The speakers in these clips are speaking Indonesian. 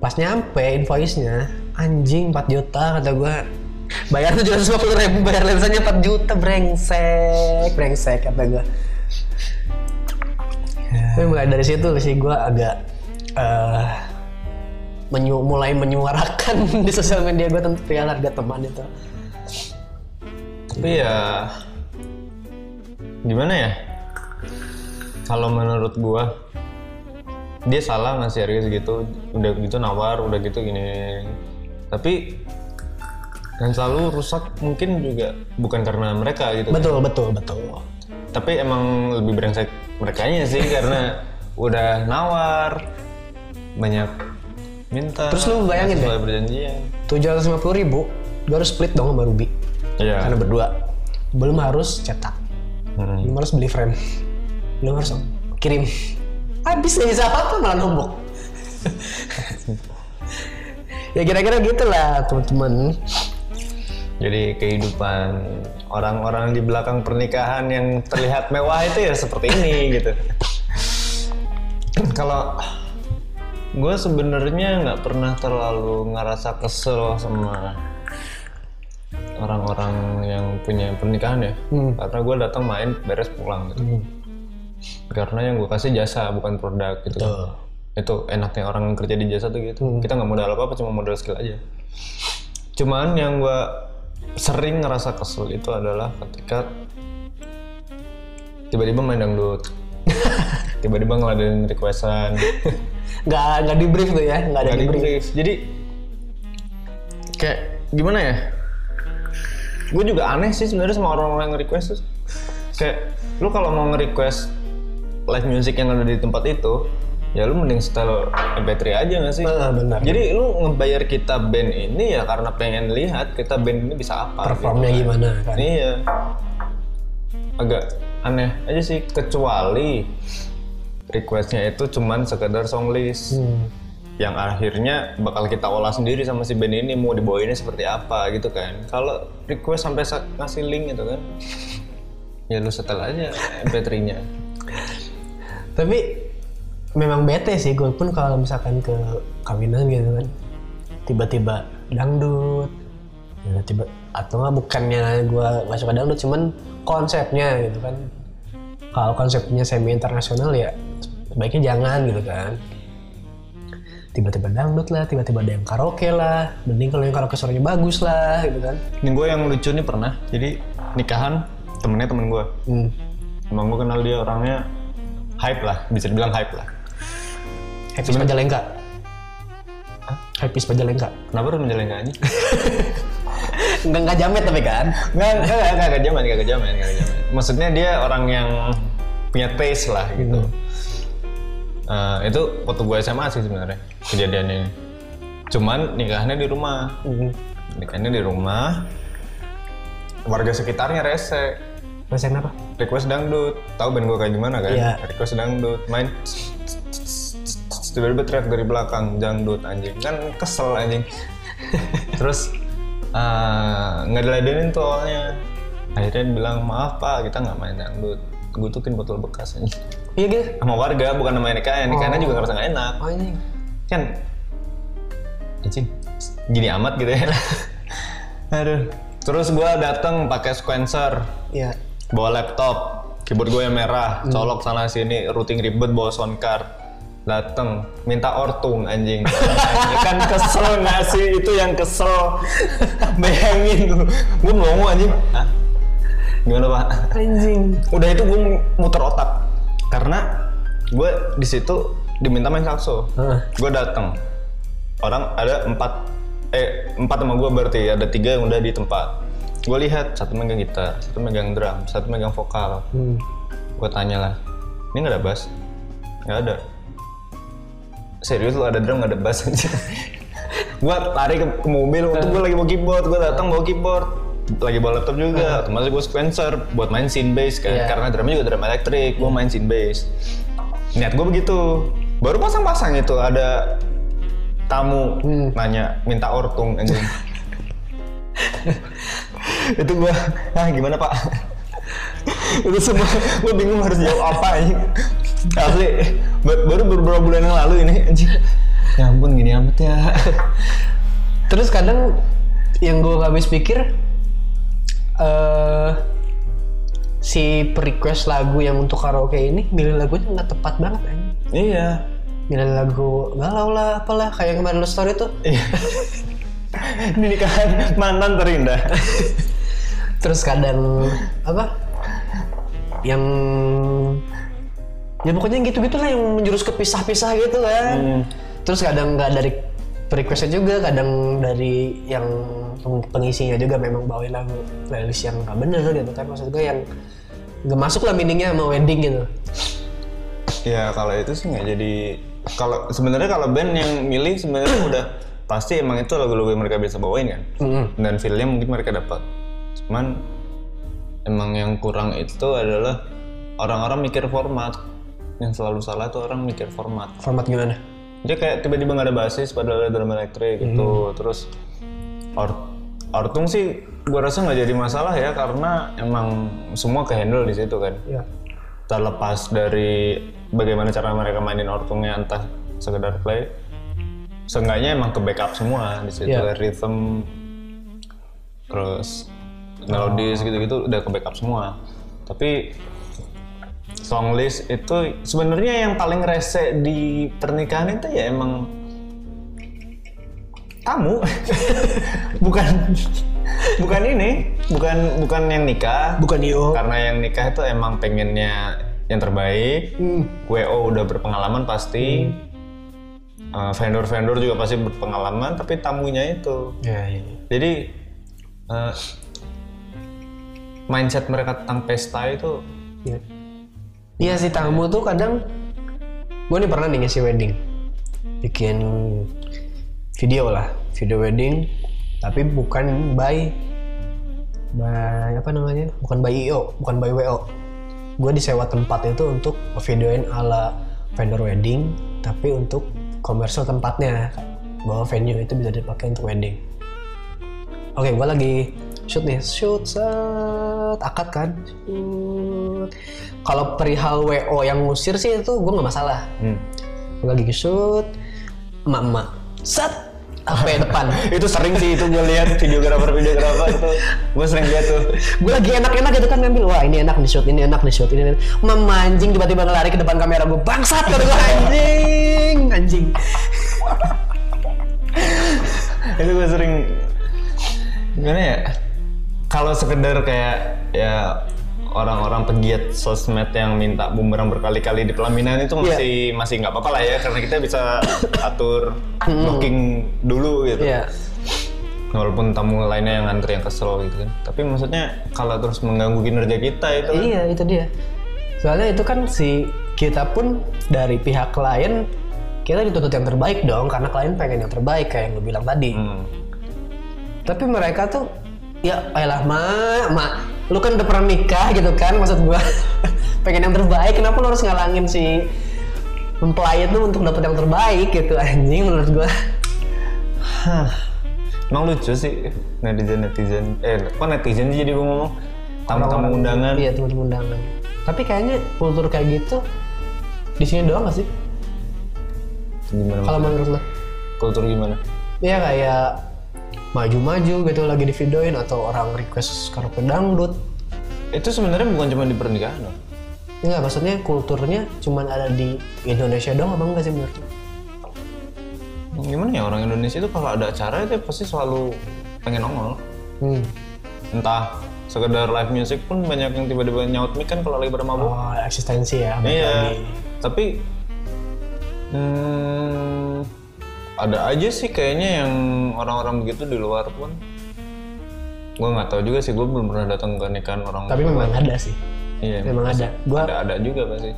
pas nyampe invoice-nya anjing 4 juta kata gue bayar tujuh ratus ribu bayar lensanya 4 juta brengsek brengsek kata gue tapi mulai dari situ sih gue agak eh, menyu- mulai menyuarakan di sosial media gue tentang perihal harga teman itu. Tapi ya gimana ya? Kalau menurut gua dia salah ngasih harga segitu, udah gitu nawar, udah gitu gini. Tapi yang selalu rusak mungkin juga bukan karena mereka gitu. betul betul betul Tapi emang lebih brengsek merekanya sih karena udah nawar banyak minta. Terus lu bayangin sesuai perjanjian. tujuh ratus lima puluh ribu gue harus split dong sama Ruby Iya. karena berdua belum harus cetak Hmm. belum harus beli frame belum harus kirim habis nih bisa apa malah numpuk ya kira-kira gitulah teman-teman. Jadi kehidupan orang-orang di belakang pernikahan yang terlihat mewah itu ya seperti ini gitu. Kalau gue sebenarnya nggak pernah terlalu ngerasa kesel sama orang-orang yang punya pernikahan ya, karena gue datang main beres pulang gitu. Karena yang gue kasih jasa bukan produk gitu. Betul. Itu enaknya orang yang kerja di jasa tuh gitu. Kita nggak modal apa-apa, cuma modal skill aja. Cuman yang gue sering ngerasa kesel itu adalah ketika tiba-tiba main dangdut. tiba-tiba ngeladenin requestan. nggak nggak di brief tuh ya nggak ada di brief. Jadi kayak gimana ya? Gue juga aneh sih sebenarnya sama orang-orang yang nge-request tuh. Kayak lu kalau mau nge-request live music yang ada di tempat itu, ya lu mending setel MP3 aja gak sih? Ah, benar Jadi lu ngebayar kita band ini ya karena pengen lihat kita band ini bisa apa. performnya gitu kan. gimana kan Iya. Agak aneh aja sih kecuali requestnya itu cuman sekedar song list Hmm. yang akhirnya bakal kita olah sendiri sama si band ini mau dibawainnya seperti apa gitu kan. Kalau request sampai sa- ngasih link gitu kan. ya lu setel aja MP3-nya. Tapi memang bete sih gue pun kalau misalkan ke kawinan gitu kan tiba-tiba dangdut ya, tiba atau nggak bukannya gue nggak suka dangdut cuman konsepnya gitu kan kalau konsepnya semi internasional ya sebaiknya jangan gitu kan tiba-tiba dangdut lah tiba-tiba ada yang karaoke lah mending kalau yang karaoke suaranya bagus lah gitu kan Ini gue yang lucu nih pernah. Jadi nikahan temennya temen gue. hmm. Emang gue kenal dia orangnya hype lah, bisa dibilang hype lah. Happy Majalengka Happy Majalengka Kenapa harus menjalin aja? Enggak enggak jamet tapi kan Nggak, nggak, nggak, nggak kejaman, nggak kejaman, nggak kejaman. Maksudnya dia orang yang punya taste lah gitu. Eh, itu waktu gue SMA sih sebenarnya kejadian ini. Cuman nikahnya di rumah. Hmm. Nikahnya di rumah. Warga sekitarnya rese. Rasain apa? Request dangdut. Tahu band gue kayak gimana kan? Iya. Request dangdut. Main tiba-tiba teriak dari belakang dangdut anjing. Kan kesel anjing. Terus eh, nggak diladenin tuh awalnya. Akhirnya bilang maaf pak kita nggak main dangdut. Gue tukin botol bekas anjing. Iya gitu? Sama warga bukan sama nikahnya nikahnya juga ngerasa nggak enak. Oh ini kan anjing gini amat gitu ya. Aduh. Terus gue datang pakai sequencer Iya bawa laptop keyboard gue yang merah colok sana sini routing ribet bawa sound card. Dateng minta ortung anjing. Kan kesel nggak sih? Itu yang kesel. Bayangin gue mau anjing. Hah? gimana pak? Anjing. Udah itu gue muter otak. Karena gue di situ diminta main sakso gue datang orang ada empat eh empat sama gue berarti. Ada tiga yang udah di tempat gue lihat satu megang gitar satu megang drum satu megang vokal. Hmm. gue tanya lah ini nggak ada bass? Nggak ada. Serius lu ada drum nggak ada bass? Aja gue lari ke, ke mobil waktu gue lagi bawa keyboard gue datang bawa keyboard. Lagi bawa laptop juga otomatis gue sequencer buat main scene bass kan Iya. karena drumnya juga drum elektrik gue main scene bass. Niat gue begitu. Baru pasang-pasang itu ada tamu nanya minta ortung anjing itu gue ah gimana pak? Itu semua gue bingung harus jawab apa anjing asli ba- baru beberapa bulan yang lalu ini ya ampun gini amat ya. Terus kadang yang gue habis pikir eh si request lagu yang untuk karaoke ini milih lagunya nggak tepat banget anjing. iya. Milih lagu galau lah apalah kayak kemarin lo story tuh. iya. Ini nikahan mantan terindah Terus kadang apa? Yang ya pokoknya gitu-gitu lah yang menjurus ke pisah-pisah gitu kan. Hmm. Terus kadang nggak dari requestnya juga, kadang dari yang peng- pengisinya juga memang bawain lagu playlist yang nggak bener gitu kan. Maksud gue yang nggak masuk lah meaningnya sama wedding gitu. Ya kalau itu sih nggak jadi kalau sebenarnya kalau band yang milih sebenarnya udah pasti emang itu lagu-lagu yang mereka bisa bawain kan Mm-mm. dan feelnya mungkin mereka dapat cuman emang yang kurang itu adalah orang-orang mikir format yang selalu salah tuh orang mikir format Format gimana? dia kayak tiba-tiba nggak ada basis padahal ada drum elektrik gitu terus or ortung sih gua rasa nggak jadi masalah ya karena emang semua ke handle di situ kan Ya. terlepas dari bagaimana cara mereka mainin ortungnya entah sekedar play seenggaknya emang ke backup semua di situ Iya. rhythm terus melodis gitu-gitu udah ke backup semua. Tapi song list itu sebenarnya yang paling rese di pernikahan itu ya emang tamu. Bukan bukan ini bukan bukan yang nikah. Bukan IO. karena yang nikah itu emang pengennya yang terbaik. Hmm. WO udah berpengalaman pasti. Uh, vendor-vendor juga pasti berpengalaman tapi tamunya itu. Ya, ya, ya. jadi uh, mindset mereka tentang pesta itu Iya. Iya sih tamu tuh kadang gue nih pernah nih ngisi wedding. Bikin video lah video wedding tapi bukan by by apa namanya? Bukan by IO bukan by WO gue disewa tempat itu untuk videoin ala vendor wedding tapi untuk komersial tempatnya. Bahwa venue itu bisa dipakai untuk wedding. Oke gue lagi shoot nih shoot set. Akad kan? Shoot. Kalau perihal wo yang ngusir sih itu gue nggak masalah. Hmm. gue lagi shoot emak emak set HP depan? Itu sering sih itu gue lihat videografer videografer itu. Gue sering lihat tuh. Gue lagi enak-enak gitu kan ngambil wah ini enak di shoot ini enak di shoot ini enak. anjing tiba-tiba ngelari ke depan kamera gue bangsat kata gue anjing anjing. Itu gue sering gimana ya kalau sekedar kayak ya orang-orang pegiat sosmed yang minta bumerang berkali-kali di pelaminan itu masih masih nggak apa-apa lah ya karena kita bisa atur booking dulu gitu Iya. walaupun tamu lainnya yang ngantri yang kesel gitu kan tapi maksudnya kalau terus mengganggu kinerja kita itu kan Iya itu dia. Soalnya itu kan si kita pun dari pihak klien kita dituntut yang terbaik dong karena klien pengen yang terbaik kayak yang lu bilang tadi. Hmm. Tapi mereka tuh ya ayolah mak, mak, lu kan udah pernah nikah gitu kan maksud gua pengen yang terbaik kenapa lu harus ngalangin si mempelai itu untuk dapat yang terbaik gitu anjing menurut gua. emang lucu sih netizen netizen eh kok netizen sih jadi gue ngomong tamu-tamu undangan Iya teman-teman undangan. Tapi kayaknya kultur kayak gitu di sini doang gak sih? gimana Kalau menurut lo? kultur gimana Iya kayak maju-maju gitu lagi di videoin atau orang request karaoke dangdut. itu sebenarnya bukan cuma di pernikahan loh Enggak, maksudnya kulturnya cuman ada di Indonesia doang apa enggak sih menurut gimana ya orang Indonesia itu kalau ada acara itu pasti selalu pengen nongol Hmm. entah sekedar live music pun banyak yang tiba-tiba nyaut mic kan kalau lagi pada mabuk Oh, eksistensi ya. iya lagi. tapi hmm, ada aja sih kayaknya yang orang-orang begitu di luar pun gue nggak tahu juga sih gue belum pernah datang ke nikahan orang Tapi memang ada sih. iya memang ada. Gua- ada ada juga pasti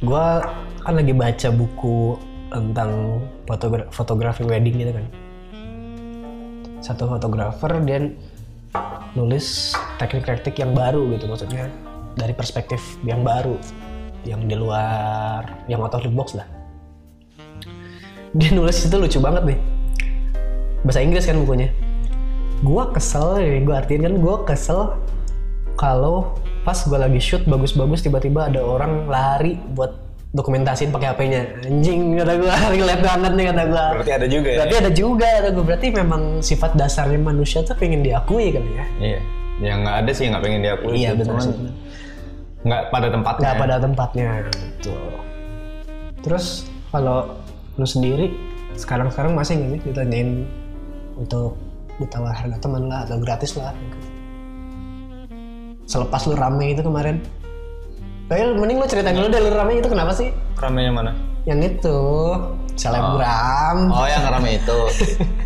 Gua kan lagi baca buku tentang fotogra fotografi wedding gitu kan. Satu fotografer dia nulis teknik-teknik yang baru gitu maksudnya dari perspektif yang baru yang di luar yang out of the box lah. Dia nulis itu lucu banget nih. Bahasa Inggris kan bukunya. Gua kesel nih, gua artiin kan gua kesel kalau pas gua lagi shoot bagus-bagus tiba-tiba ada orang lari buat dokumentasiin pakai HP-nya anjing kata gue relate banget nih kata gue Berarti ada juga ya? berarti ada juga kata gue berarti memang sifat dasarnya manusia tuh pengen diakui kali ya Iya. Ya nggak ada sih nggak pengen diakui. iya Cuman sih nggak pada tempatnya. nggak pada tempatnya gitu terus kalau lu sendiri sekarang sekarang masih nggak sih ditanyain untuk ditawar harga teman lah atau gratis lah gitu. selepas lu rame itu kemarin Kayak mending lu cerita dulu deh lu rame itu kenapa sih? Ramenya mana? Yang itu selebgram. Oh yang rame itu.